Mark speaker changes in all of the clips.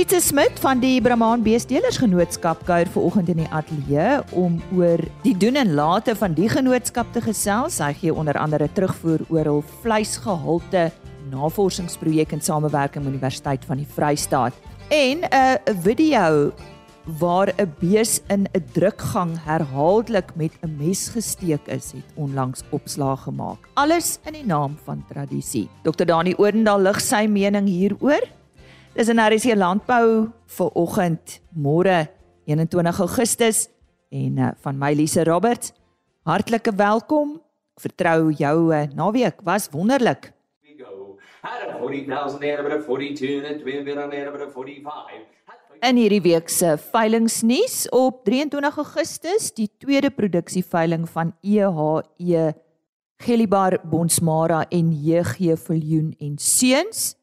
Speaker 1: Sietse Smit van die Brahman Beestelers Genootskap kuier vanoggend in die ateljee om oor die doen en late van die genootskap te gesels. Hy gee onder andere terugvoer oor hul vleisgehalte navorsingsprojek in samewerking met Universiteit van die Vrystaat en 'n video waar 'n bees in 'n drukgang herhaaldelik met 'n mes gesteek is, het onlangs opslag gemaak. Alles in die naam van tradisie. Dr. Dani Oendal lig sy mening hieroor Dis in RC Landbou vir oggend môre 21 Augustus en uh, van my Lise Roberts. Hartlike welkom. Vertrou jou uh, naweek was wonderlik. In hierdie week se veilingnuus op 23 Augustus, die tweede produksieveiling van EHE Gelibar Bonsmara en JG Viljoen en Seuns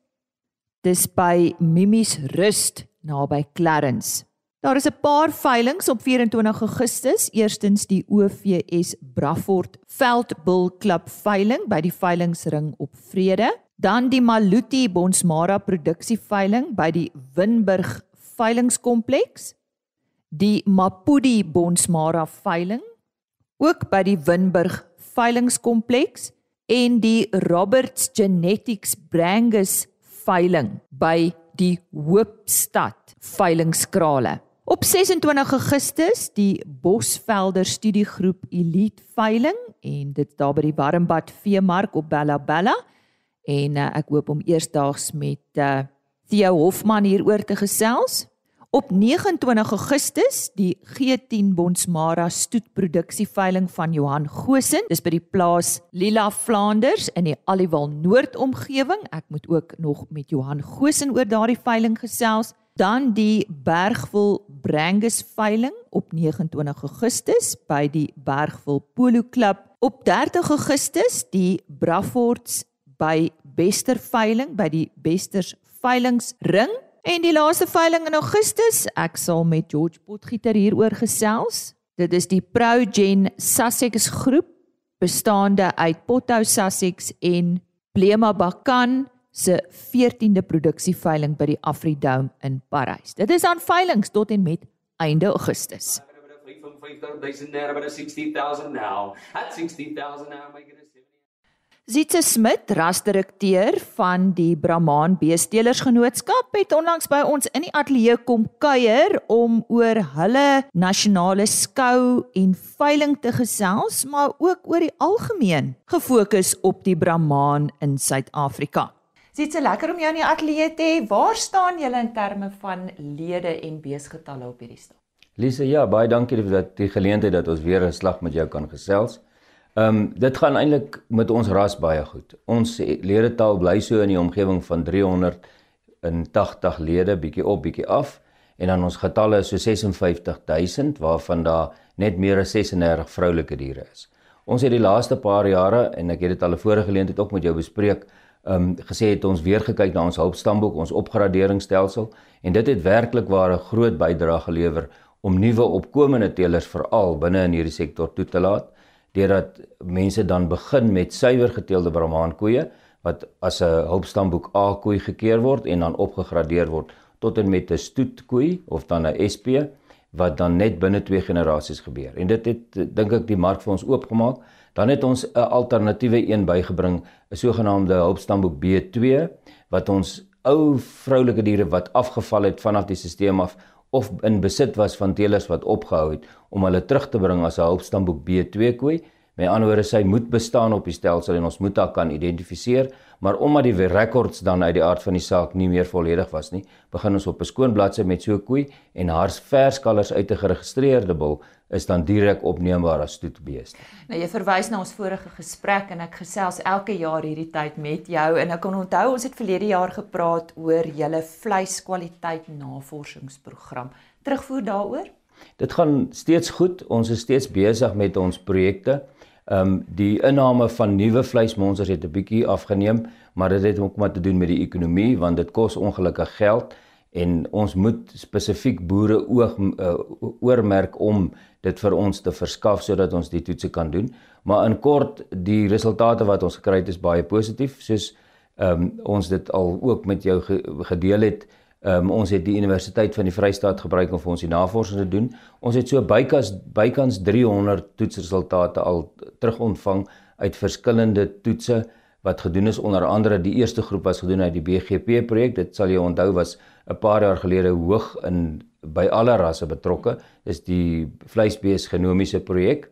Speaker 1: Dis by Mimies Rust naby Clarence. Daar is 'n paar veilinge op 24 Augustus. Eerstens die OVS Braford Veldbull Klub veiling by die veilingsring op Vrede, dan die Maluti Bonsmara produksie veiling by die Winburg veilingskompleks, die Mapudi Bonsmara veiling ook by die Winburg veilingskompleks en die Roberts Genetics Brangus veiling by die Hoopstad veilingskrale. Op 26 Augustus die Bosvelder studiegroep Elite veiling en dit daar by die Warmbad Veemark op Bella Bella en uh, ek hoop om eersdaags met uh, Theo Hofman hieroor te gesels. Op 29 Augustus die G10 Bonsmara stoetproduksie veiling van Johan Gosen. Dis by die plaas Lila Flanders in die Aliwal Noord omgewing. Ek moet ook nog met Johan Gosen oor daardie veiling gesels. Dan die Bergville Brangus veiling op 29 Augustus by die Bergville Polo Klub. Op 30 Augustus die Braffords by Bester veiling by die Besters veilingsring En die laaste veiling in Augustus, ek sal met George Potgieter hieroor gesels. Dit is die Progen Sussex groep bestaande uit Pothou Sussex en Blema Bakan se 14de produksieveiling by die Afridome in Parys. Dit is aan veilings tot en met einde Augustus. 55000 there but 60000 now. At 60000 now make it Zitse Smit, rasdirekteur van die Brahman Beestelers Genootskap, het onlangs by ons in die ateljee kom kuier om oor hulle nasionale skou en veiling te gesels, maar ook oor die algemeen gefokus op die Brahman in Suid-Afrika. Zitse, lekker om jou in die ateljee te hê. Waar staan julle in terme van lede en beesgetalle op hierdie stadium?
Speaker 2: Lise, ja, baie dankie vir dat die geleentheid dat ons weer 'n slag met jou kan gesels. Ehm um, dit gaan eintlik met ons ras baie goed. Ons ledetal bly so in die omgewing van 380 lede, bietjie op, bietjie af en dan ons getalle is so 56000 waarvan daar net meer as 36 vroulike diere is. Ons het die laaste paar jare en ek het dit al 'n vorige geleentheid ook met jou bespreek, ehm um, gesê het ons weer gekyk na ons hulpstamboek, ons opgraderingsstelsel en dit het werklik waar 'n groot bydrae gelewer om nuwe opkomende teelers veral binne in hierdie sektor toe te laat deurdat mense dan begin met suiwer geteelde Brahman koeie wat as 'n hulpstamboek A koei gekeer word en dan opgegradeer word tot en met 'n stoetkoei of dan 'n SP wat dan net binne twee generasies gebeur. En dit het dink ek die mark vir ons oopgemaak. Dan het ons 'n alternatiewe een bygebring, 'n sogenaamde hulpstamboek B2 wat ons ou vroulike diere wat afgeval het vanaf die stelsel af of in besit was van teelers wat opgehou het om hulle terug te bring as 'n hulpstamboek B2 koei. Met ander woorde, sy moet bestaan op die stelsel en ons moet haar kan identifiseer, maar omdat die rekords dan uit die aard van die saak nie meer volledig was nie, begin ons op 'n skoon bladsy met so 'n koei en haar verskalers uit 'n geregistreerde bil is dan direk opneembaar as stoetbeeste.
Speaker 1: Nou jy verwys na ons vorige gesprek en ek gesels elke jaar hierdie tyd met jou en ek kan onthou ons het verlede jaar gepraat oor julle vleiskwaliteit navorsingsprogram. Terugvoer daaroor?
Speaker 2: Dit gaan steeds goed. Ons is steeds besig met ons projekte. Ehm um, die inname van nuwe vleismonsters het 'n bietjie afgeneem, maar dit het ook maar te doen met die ekonomie want dit kos ongelukkig geld en ons moet spesifiek boere oog uh, oormerk om dit vir ons te verskaf sodat ons die toetse kan doen. Maar in kort, die resultate wat ons gekry het is baie positief, soos ehm um, ons dit al ook met jou gedeel het Ehm um, ons het die Universiteit van die Vrystaat gebruik om vir ons die navorsing te doen. Ons het so bykans bykans 300 toetsresultate al terugontvang uit verskillende toetse wat gedoen is onder andere die eerste groep was gedoen uit die BGP projek. Dit sal jy onthou was 'n paar jaar gelede hoog in by alle rasse betrokke. Dis die vleisbees genomiese projek.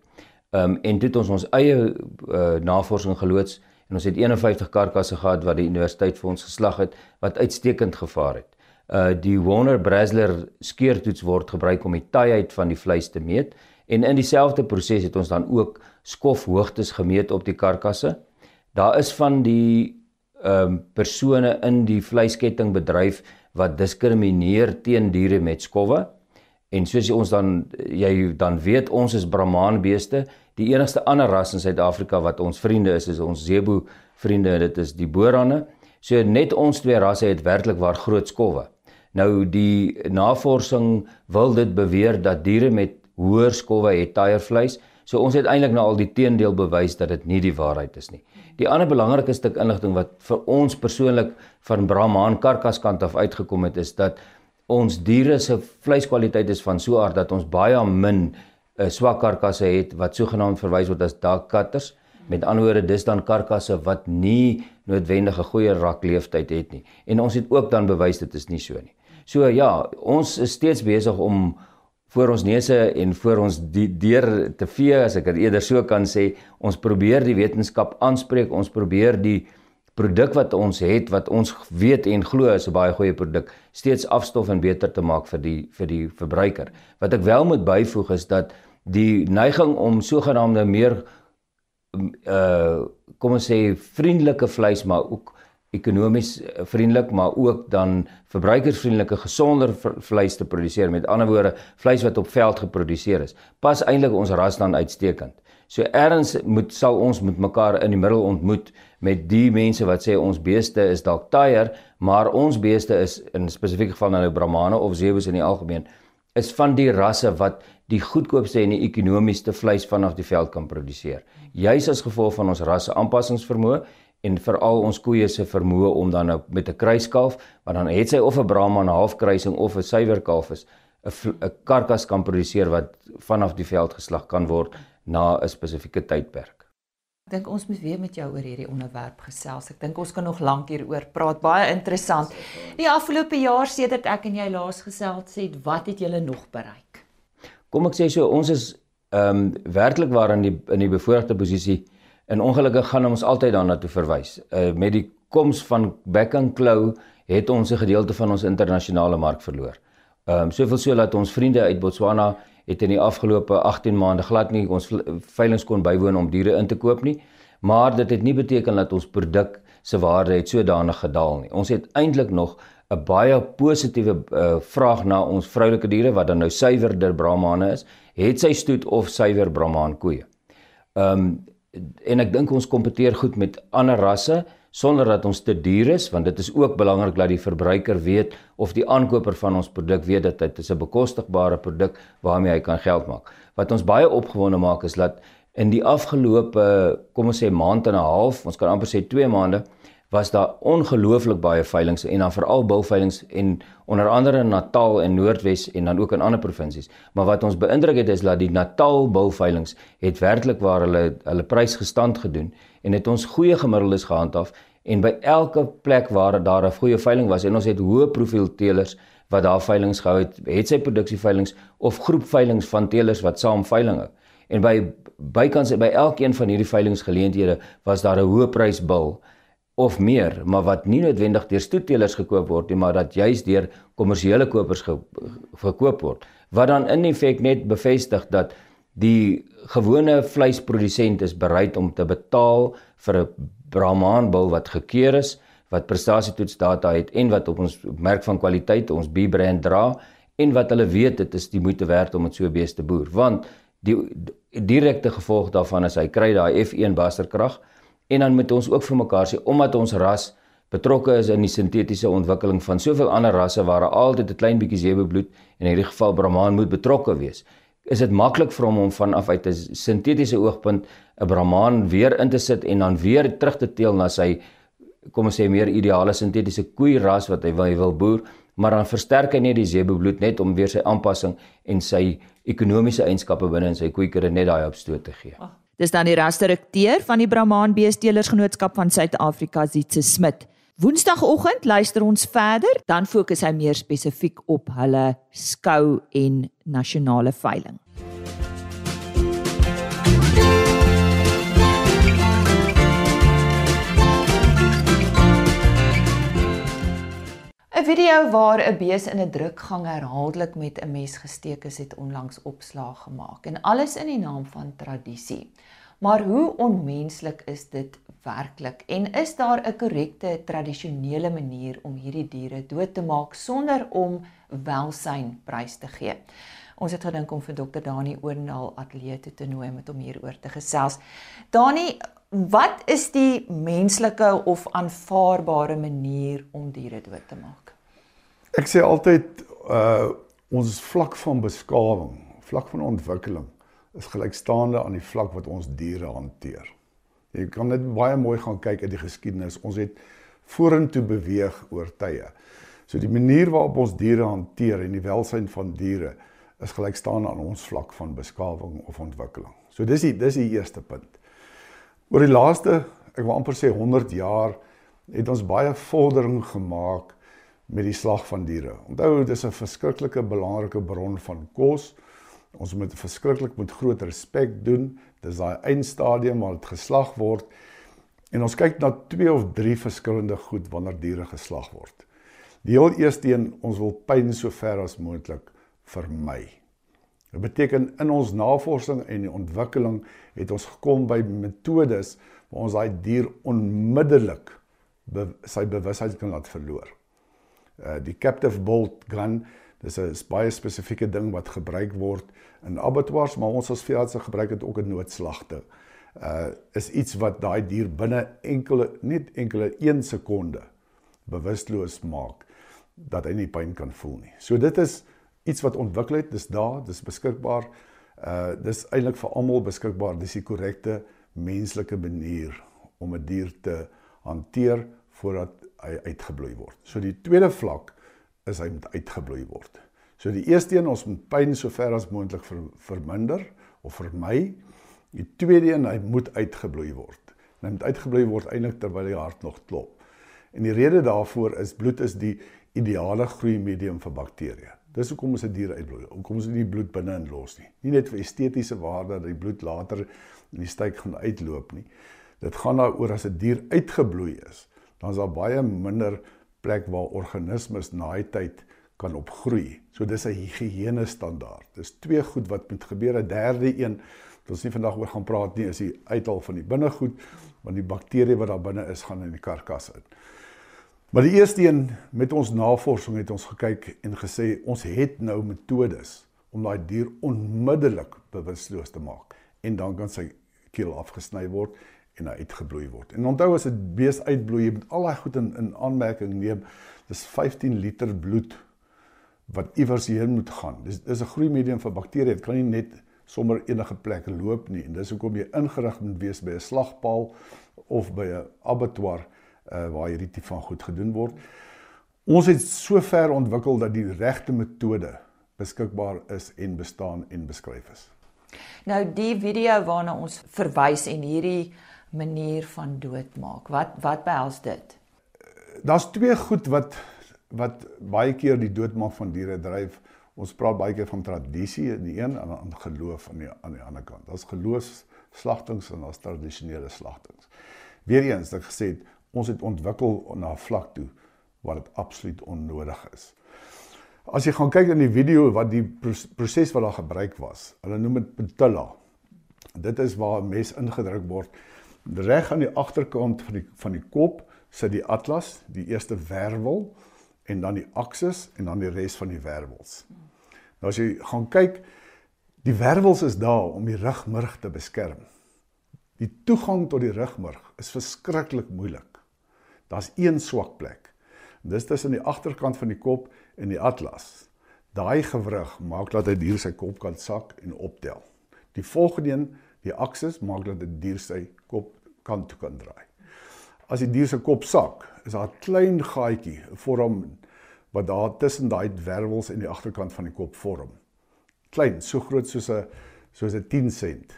Speaker 2: Ehm um, en dit ons ons eie uh, navorsing geloods en ons het 51 karkasse gehad wat die universiteit vir ons geslag het wat uitstekend gevaar het. Uh die Warner Brasler skeertoets word gebruik om die taaiheid van die vleis te meet en in dieselfde proses het ons dan ook skofhoogtes gemeet op die karkasse. Daar is van die ehm um, persone in die vleiskettingbedryf wat diskrimineer teen diere met skowwe. En soos ons dan jy dan weet ons is brahmaanbeeste, die enigste ander ras in Suid-Afrika wat ons vriende is is ons zebu vriende en dit is die boerane. So net ons twee rasse het werklik waar groot skowwe. Nou die navorsing wil dit beweer dat diere met hoër skowwe het taaier vleis. So ons het eintlik nou al die teendeel bewys dat dit nie die waarheid is nie. Die ander belangrike stuk inligting wat vir ons persoonlik van Brahman karkaskant af uitgekom het is dat ons diere se vleiskwaliteit is van so 'n aard dat ons baie min uh, swak karkasse het wat sogenaamd verwys word as dark cutters. Met ander woorde, dis dan karkasse wat nie noodwendig 'n goeie rakleeftyd het nie. En ons het ook dan bewys dit is nie so nie. So ja, ons is steeds besig om voor ons neuse en voor ons deur te vee as ek dit eerder so kan sê ons probeer die wetenskap aanspreek ons probeer die produk wat ons het wat ons weet en glo is 'n baie goeie produk steeds afstof en beter te maak vir die vir die verbruiker. Wat ek wel moet byvoeg is dat die neiging om sogenaamde meer uh kom ons sê vriendelike vleis maar ook ekonomies eh, vriendelik maar ook dan verbruikersvriendelike gesonder vleis te produseer. Met ander woorde vleis wat op veld geproduseer is pas eintlik ons ras dan uitstekend. So erns moet sal ons met mekaar in die middel ontmoet met die mense wat sê ons beeste is dalk taaier maar ons beeste is in spesifiek geval nou brahmane of zebus in die algemeen is van die rasse wat die goedkoopste en die ekonomiesste vleis vanaf die veld kan produseer. Juis as gevolg van ons rasse aanpassingsvermoë en veral ons koeie se vermoë om dan nou met 'n kruiskalf, want dan het sy of 'n Brahman halfkruising of 'n suiwer kalf is 'n 'n karkas kan produseer wat vanaf die veld geslag kan word na 'n spesifieke tydperk.
Speaker 1: Ek dink ons moet weer met jou oor hierdie onderwerp gesels. Ek dink ons kan nog lank hieroor praat. Baie interessant. Die afgelope jaar sedert ek en jy laas gesels het, wat het julle nog bereik?
Speaker 2: Kom ek sê so, ons is ehm um, werklik waar in die in die bevoordeelde posisie En ongelukkig gaan ons altyd daarna toe verwys. Uh met die koms van Back and Claw het ons 'n gedeelte van ons internasionale mark verloor. Ehm um, soveel so dat ons vriende uit Botswana het in die afgelope 18 maande glad nie ons veilinge kon bywoon om diere in te koop nie. Maar dit het nie beteken dat ons produk se waarde het sodanig gedaal nie. Ons het eintlik nog 'n baie positiewe uh, vraag na ons vroulike diere wat dan nou suiwerder brahmane is, het sy stoet of suiwer brahman koeie. Ehm um, en ek dink ons kompeteer goed met ander rasse sonder dat ons te duur is want dit is ook belangrik dat die verbruiker weet of die aankoper van ons produk weet dat dit 'n bekostigbare produk waarmee hy kan geld maak. Wat ons baie opgewonde maak is dat in die afgelope kom ons sê maand en 'n half, ons kan amper sê 2 maande, was daar ongelooflik baie veilinge en dan veral bulveilinge en onder andere in Natal en Noordwes en dan ook in ander provinsies. Maar wat ons beïndruk het is dat die Natal bulveilinge het werklik waar hulle hulle prys gestand gedoen en het ons goeie gemiddeldes gehandhaaf en by elke plek waar daar 'n goeie veiling was en ons het hoë profiel teelers wat daar veilinge gehou het, het sy produksieveilings of groepveilings van teelers wat saam veilinge. En by bykans by elkeen van hierdie veilingsgeleenthede was daar 'n hoë prys bil of meer, maar wat nie noodwendig deur stoetelers gekoop word nie, maar dat juis deur kommersiële kopers ge, gekoop word. Wat dan in effek net bevestig dat die gewone vleisprodusent is bereid om te betaal vir 'n Brahman bil wat gekeur is, wat prestasietoetsdata het en wat op ons merk van kwaliteit ons B brand dra en wat hulle weet dit is die moeite werd om dit so beeste boer, want die direkte gevolg daarvan is hy kry daai F1 basterkrag En dan moet ons ook vir mekaar sê omdat ons ras betrokke is in die sintetiese ontwikkeling van soveel ander rasse waar altyd 'n klein bietjie zeebloed en in hierdie geval Brahman moet betrokke wees. Is dit maklik vir hom om vanaf uit 'n sintetiese oogpunt 'n Brahman weer in te sit en dan weer terug te teel na sy kom ons sê meer ideale sintetiese koei ras wat hy wil, hy wil boer maar dan versterk hy net die zebu-bloed net om weer sy aanpassing en sy ekonomiese eienskappe binne in sy koeikudde net daai opstoot te gee.
Speaker 1: Oh. Dis dan die rasdirekteur van die Brahman Beestelersgenootskap van Suid-Afrika, Zietse Smit. Woensdagoggend luister ons verder, dan fokus hy meer spesifiek op hulle skou en nasionale veiling. 'n Video waar 'n bees in 'n drukgang herhaaldelik met 'n mes gesteek is, het onlangs opslag gemaak en alles in die naam van tradisie. Maar hoe onmenslik is dit werklik en is daar 'n korrekte tradisionele manier om hierdie diere dood te maak sonder om welsyn prys te gee? Ons het gedink om vir Dr. Dani Oornal ateljee toe te nooi met hom hieroor te gesels. Dani, wat is die menslike of aanvaarbare manier om diere dood te maak?
Speaker 3: Ek sê altyd uh ons vlak van beskawing, vlak van ontwikkeling is gelykstaande aan die vlak wat ons diere hanteer. Jy kan net baie mooi gaan kyk uit die geskiedenis. Ons het vorentoe beweeg oor tye. So die manier waarop ons diere hanteer en die welsyn van diere is gelykstaande aan ons vlak van beskawing of ontwikkeling. So dis die dis die eerste punt. Oor die laaste, ek wil amper sê 100 jaar het ons baie vordering gemaak met die slag van diere. Onthou, dit is 'n verskriklike belangrike bron van kos. Ons moet verskriklik met groot respek doen. Dis daai eindstadium waar dit geslag word. En ons kyk na twee of drie verskillende goed wanneer diere geslag word. Die heel eerste een, ons wil pyn so ver as moontlik vermy. Dit beteken in ons navorsing en die ontwikkeling het ons gekom by metodes waar ons daai dier onmiddellik be sy bewusheid kan laat verloor. Uh die captive bolt gun Dis 'n baie spesifieke ding wat gebruik word in abattoirs, maar ons as veeartse gebruik dit ook in noodslagte. Uh is iets wat daai dier binne enkele net enkele 1 sekonde bewusteloos maak dat hy nie pyn kan voel nie. So dit is iets wat ontwikkel het, dis daar, dis beskikbaar. Uh dis eintlik vir almal beskikbaar. Dis die korrekte menslike manier om 'n dier te hanteer voordat hy uitgebloei word. So die tweede vlak is hy moet uitgebloei word. So die eerste een ons moet pyn so ver as moontlik ver, verminder of vermy. Die tweede een hy moet uitgebloei word. Hy moet uitgebloei word eintlik terwyl die hart nog klop. En die rede daarvoor is bloed is die ideale groei medium vir bakterieë. Dis hoekom ons 'n dier uitbloei. Hoekom ons nie bloed binne in los nie. Nie net vir estetiese waarde dat die bloed later in die styk gaan uitloop nie. Dit gaan daaroor as 'n dier uitgebloei is, dan is daar baie minder plek waar organismes na hy tyd kan opgroei. So dis 'n higiëne standaard. Dis twee goed wat moet gebeur. 'n Derde een wat ons nie vandag oor gaan praat nie, is die uithaal van die binnegoed, want die bakterieë wat daar binne is gaan in die karkas in. Maar die eerste een met ons navorsing het ons gekyk en gesê ons het nou metodes om daai dier onmiddellik bewusteloos te maak en dan kan sy keel afgesny word en hy uitgebloei word. En onthou as 'n bees uitbloei, jy moet al daai goed in in aanmerking neem. Dis 15 liter bloed wat iewers heen moet gaan. Dis dis 'n groei medium vir bakterieë. Dit kan nie net sommer enige plek loop nie. En dis hoekom jy ingerig moet wees by 'n slagpaal of by 'n abattoir uh, waar hierdie tipe van goed gedoen word. Ons het sover ontwikkel dat die regte metode beskikbaar is en bestaan en beskryf is.
Speaker 1: Nou die video waarna ons verwys en hierdie manier van doodmaak. Wat wat behels dit?
Speaker 3: Daar's twee goed wat wat baie keer die doodmaak van diere dryf. Ons praat baie keer van tradisie in die een en aan geloof aan die aan die ander kant. Daar's geloofsslagtings en daar's tradisionele slagtings. Weereens ek gesê het, ons het ontwikkel na 'n vlak toe waar dit absoluut onnodig is. As jy gaan kyk in die video wat die proses wat daar gebruik was, hulle noem dit patella. Dit is waar 'n mes ingedruk word reg aan die agterkant van die van die kop sit die atlas, die eerste wervel en dan die aksis en dan die res van die wervels. Nou as jy gaan kyk, die wervels is daar om die rugmurg te beskerm. Die toegang tot die rugmurg is verskriklik moeilik. Daar's een swak plek. Dis tussen die agterkant van die kop en die atlas. Daai gewrig maak dat hy dier sy kop kan sak en optel. Die volgende een Die aksis maak dat die dier sy kop kant toe kan draai. As die dier se kop sak, is daar 'n klein gaatjie, 'n vorm wat daar tussen daai wervels en die agterkant van die kop vorm. Klein, so groot soos 'n soos 'n 10 sent.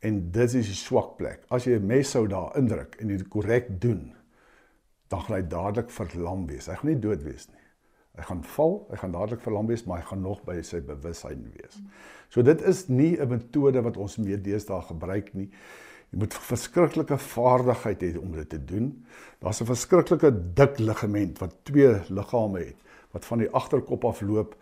Speaker 3: En dit is die swak plek. As jy 'n mes sou daar indruk en dit korrek doen, dan gaan hy dadelik verlam wees. Hy gaan nie dood wees nie. Hy gaan val, hy gaan dadelik verlam wees, maar hy gaan nog by sy bewussyn wees. So dit is nie 'n metode wat ons meer deesdae gebruik nie. Jy moet verskriklike vaardigheid hê om dit te doen. Daar's 'n verskriklike dik ligament wat twee liggame het wat van die agterkop af loop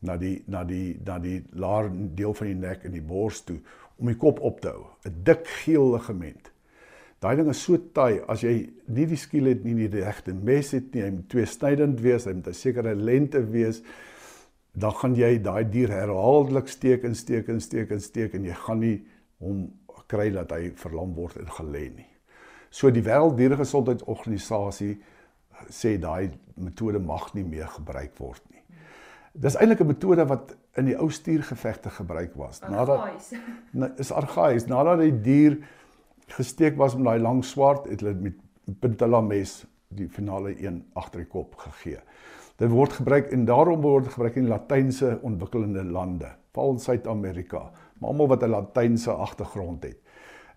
Speaker 3: na die na die na die laer deel van die nek en die bors toe om die kop op te hou. 'n Dik geel ligament. Daai ding is so taai as jy nie die skiel het nie, nie die regte mes het nie, hy moet twee snydend wees, hy moet 'n sekere lengte wees, dan gaan jy daai dier herhaaldelik steek en steek en steek en steek en jy gaan nie hom kry dat hy verlam word en gelê nie. So die Wêrelddieregesondheidsorganisasie sê daai metode mag nie meer gebruik word nie. Dis eintlik 'n metode wat in die ou stuurgevegte gebruik was.
Speaker 1: Nadat
Speaker 3: is argaïs nadat die dier gesteek was met daai lang swaard, het hulle met puntella mes die finale een agter die kop gegee. Dit word gebruik en daarom word gebruik in latynse ontwikkelende lande, veral in Suid-Amerika, maar almal wat 'n latynse agtergrond het.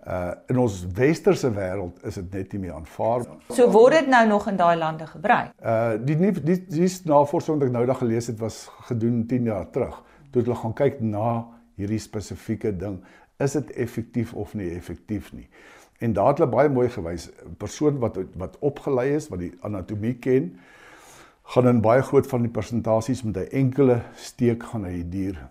Speaker 3: Uh in ons westerse wêreld is dit net nie meer aanvaar.
Speaker 1: So word dit nou nog in daai lande gebruik.
Speaker 3: Uh die nie die dis navorsing wat ek nou daag gelees het was gedoen 10 jaar terug. Toe hulle gaan kyk na hierdie spesifieke ding is dit effektief of nie effektief nie. En daar het hulle baie mooi gewys, 'n persoon wat wat opgelei is, wat die anatomie ken, gaan in baie groot van die persentasies met 'n enkele steek gaan hy die dier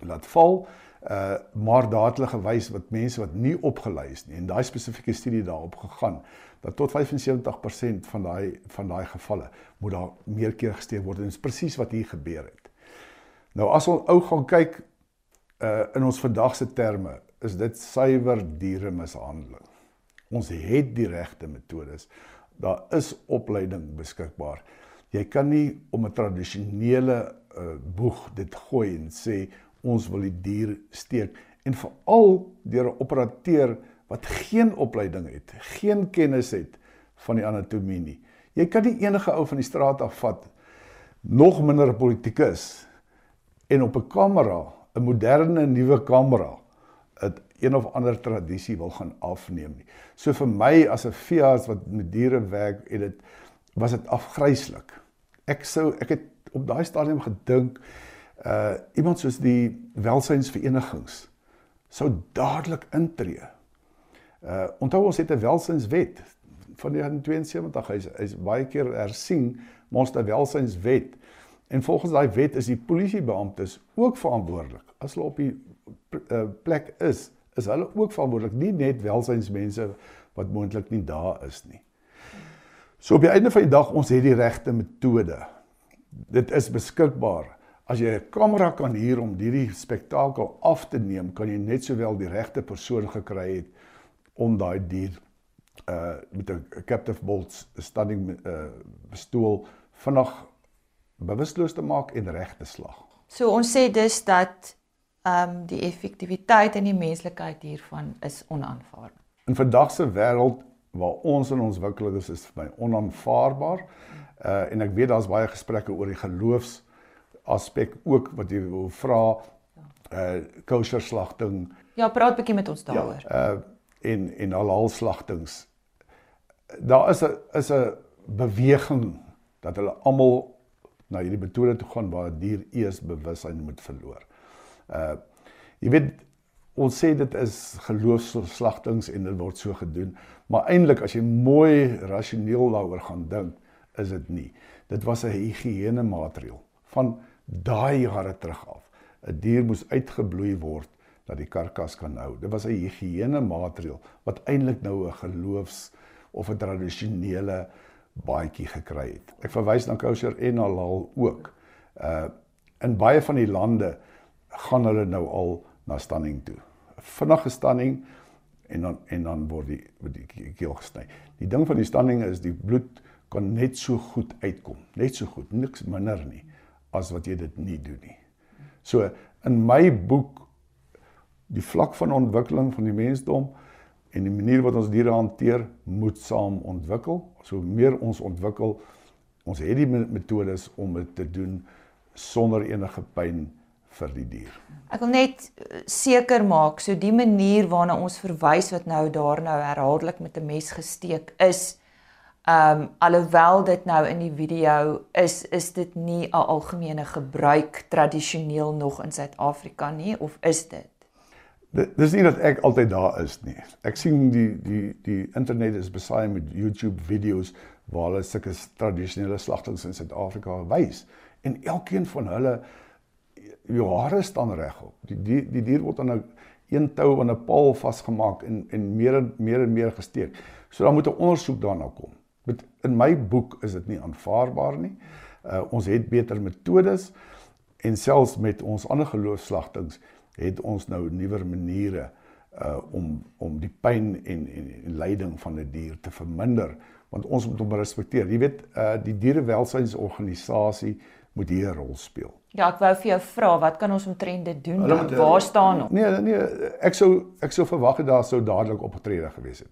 Speaker 3: laat val. Uh maar daar het hulle gewys wat mense wat nie opgelei is nie en daai spesifieke studie daarop gegaan dat tot 75% van daai van daai gevalle moet daar meer keer gesteek word en dit is presies wat hier gebeur het. Nou as ons ou gaan kyk uh in ons vandag se terme is dit suiwer dieremishandeling. Ons het die regte metodes. Daar is opleiding beskikbaar. Jy kan nie om 'n tradisionele uh boeg dit gooi en sê ons wil die dier steek en veral deur 'n operateur wat geen opleiding het, geen kennis het van die anatomie nie. Jy kan nie enige ou van die straat af vat nog minder 'n politikus en op 'n kamera 'n moderne nuwe kamera 'n een of ander tradisie wil gaan afneem nie. So vir my as 'n veearts wat met diere werk, het dit was dit afgryslik. Ek sou ek het op daai stadium gedink uh iemand soos die welsynsverenigings sou dadelik intree. Uh onthou ons het 'n welsynswet van 1972 hy's hy's baie keer hersien, ons het 'n welsynswet En volgens daai wet is die polisiebeamptes ook verantwoordelik. As hulle op die uh, plek is, is hulle ook verantwoordelik, nie net welsynsmense wat moontlik nie daar is nie. So op die einde van die dag ons het die regte metode. Dit is beskikbaar. As jy 'n kamera kan huur om hierdie spektakel af te neem, kan jy net sowel die regte persoon gekry het om daai dier uh met 'n captive bolt stunning uh bestool vanaand bewusteloos te maak en reg te slag.
Speaker 1: So ons sê dus dat ehm um, die effektiwiteit en die menslikheid hiervan is onaanvaarbaar.
Speaker 3: In vandag se wêreld waar ons in ontwikkeling is, is vir my onaanvaarbaar. Uh en ek weet daar's baie gesprekke oor die geloofs aspek ook wat jy wil vra uh kosher slagting.
Speaker 1: Ja, praat 'n bietjie met ons daaroor.
Speaker 3: Ja, uh en en halal slagtings. Daar is 'n is 'n beweging dat hulle almal na hierdie metode toe gaan waar 'n dier eers bewussyn moet verloor. Uh jy weet ons sê dit is geloofsverslagtings en dit word so gedoen, maar eintlik as jy mooi rasioneel daaroor gaan dink, is dit nie. Dit was 'n higiëne maatreël van daai jare terug af. 'n Dier moes uitgebloei word dat die karkas kan hou. Dit was 'n higiëne maatreël wat eintlik nou 'n geloofs of 'n tradisionele baadjie gekry het. Ek verwys na kosher en halal ook. Uh in baie van die lande gaan hulle nou al na stunning toe. Vinnige stunning en dan en dan word die die keel gesny. Die ding van die stunning is die bloed kan net so goed uitkom, net so goed, niks minder nie as wat jy dit nie doen nie. So in my boek die vlak van ontwikkeling van die mensdom en die manier wat ons diere hanteer moet saam ontwikkel. So meer ons ontwikkel Ons het die metodes om dit te doen sonder enige pyn vir die dier.
Speaker 1: Ek wil net eh, seker maak so die manier waarna ons verwys wat nou daar nou herhaaldelik met 'n mes gesteek is Ehm um, alhoewel dit nou in die video is is dit nie 'n algemene gebruik tradisioneel nog in Suid-Afrika nie of is
Speaker 3: dit? Dis nie dat ek altyd daar is nie. Ek sien die die die internet is besaai met YouTube video's waar hulle sulke tradisionele slagtings in Suid-Afrika wys en elkeen van hulle jou hare staan regop. Die die die dier word aan 'n een tou aan 'n paal vasgemaak en en meer en meer en meer gesteek. So dan moet 'n ondersoek daarna kom. Met in my boek is dit nie aanvaarbaar nie. Uh ons het beter metodes en selfs met ons ander geloofslagtings het ons nou nuwer maniere uh om om die pyn en en, en lyding van 'n die dier te verminder want ons moet hom respekteer. Jy weet uh die dierewelsynsorganisasie moet hier 'n rol speel.
Speaker 1: Ja, ek wou vir jou vra, wat kan ons omtrent dit doen? Moet, Waar staan ons?
Speaker 3: Nee, nee, ek sou ek sou verwag het daar sou dadelik opgetrede gewees het.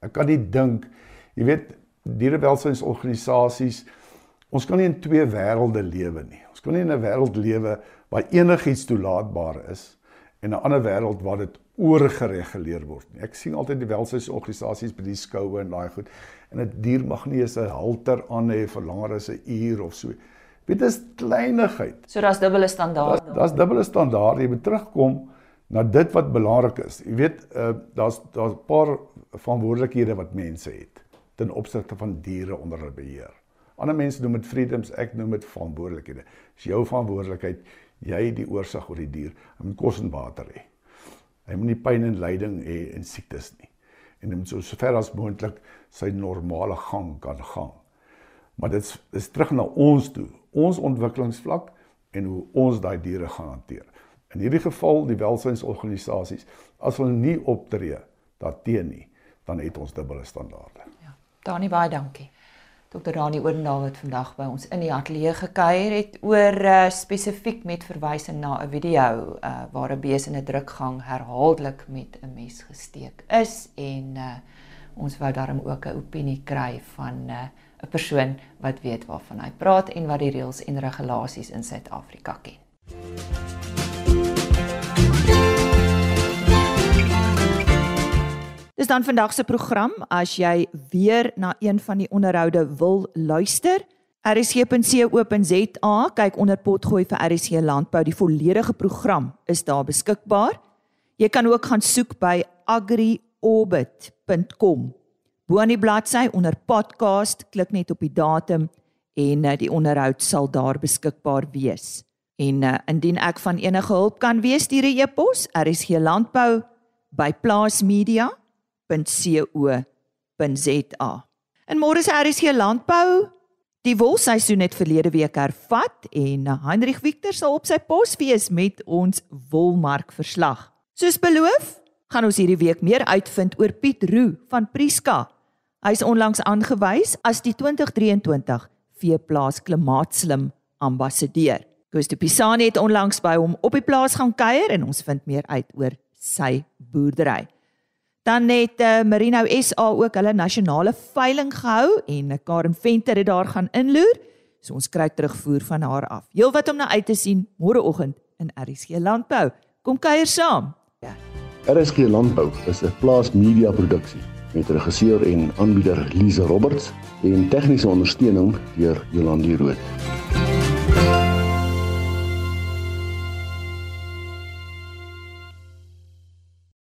Speaker 3: Ek kan nie dink, jy weet, dierewelsynsorganisasies ons kan nie in twee wêrelde lewe nie. Ons kan nie in 'n wêreld lewe waar enigiets toelaatbaar is en 'n ander wêreld waar dit oorgereguleer word nie. Ek sien altyd die welsynsorganisasies by die skoue en daai goed en 'n dier mag nie eens 'n halter aan hê vir langer as 'n uur of so. Weet dit is kleinigheid.
Speaker 1: So daar's dubbele standaarde.
Speaker 3: Daar's dubbele standaarde. Jy moet terugkom na dit wat belangrik is. Jy weet, uh, daar's daar's 'n paar verantwoordelikhede wat mense het ten opsigte van diere onder hulle beheer. Ander mense noem dit freedoms, ek noem dit verantwoordelikhede. Dis jou verantwoordelikheid, jy die oorsig oor die dier. Hy moet kos en water hê. Hy moet nie pyn en lyding hê en siektes nie. En hom so ver as moontlik sy normale gang kan gaan. Maar dit is, is terug na ons toe, ons ontwikkelingsvlak en hoe ons daai diere gaan hanteer. In hierdie geval die welsynsorganisasies as hulle nie optree daarteen nie, dan het ons dubbele standaarde.
Speaker 1: Dani baie dankie. Dr. Dani Oordendaal wat vandag by ons in die ateljee gekuier het oor uh, spesifiek met verwysing na 'n video uh, waar 'n bees in 'n drukgang herhaaldelik met 'n mes gesteek is en uh, ons wou daarom ook 'n opinie kry van 'n uh, persoon wat weet waarvan hy praat en wat die reëls en regulasies in Suid-Afrika ken. Dis dan vandag se program. As jy weer na een van die onderhoude wil luister, rsg.co.za, kyk onder potgooi vir RSG Landbou. Die volledige program is daar beskikbaar. Jy kan ook gaan soek by agriorbit.com. Bo aan die bladsy onder podcast, klik net op die datum en eh, die onderhoud sal daar beskikbaar wees. En uh, indien ek van enige hulp kan wees, stuur 'n e-pos rsglandbou by plaasmedia.com www.rsg.co.za. En môre se RSG landbou die wolseisoen het verlede week hervat en Heinrich Victor sal op sy pos wees met ons wolmark verslag. Soos beloof, gaan ons hierdie week meer uitvind oor Piet Roo van Priska. Hy is onlangs aangewys as die 2023 veeplaas klimaatslim ambassadeur. Koos de Pisani het onlangs by hom op die plaas gaan kuier en ons vind meer uit oor sy boerdery. Dan het uh, Merino SA ook hulle nasionale veiling gehou en Karen Venter het daar gaan inloer. So ons kry terugvoer van haar af. Heel wat om na uit te sien môreoggend in RSG Landbou. Kom kuier saam.
Speaker 4: Ja. RSG Landbou is 'n plaas media produksie met regisseur en aanbieder Lize Roberts en tegniese ondersteuning deur Jolande Rooi.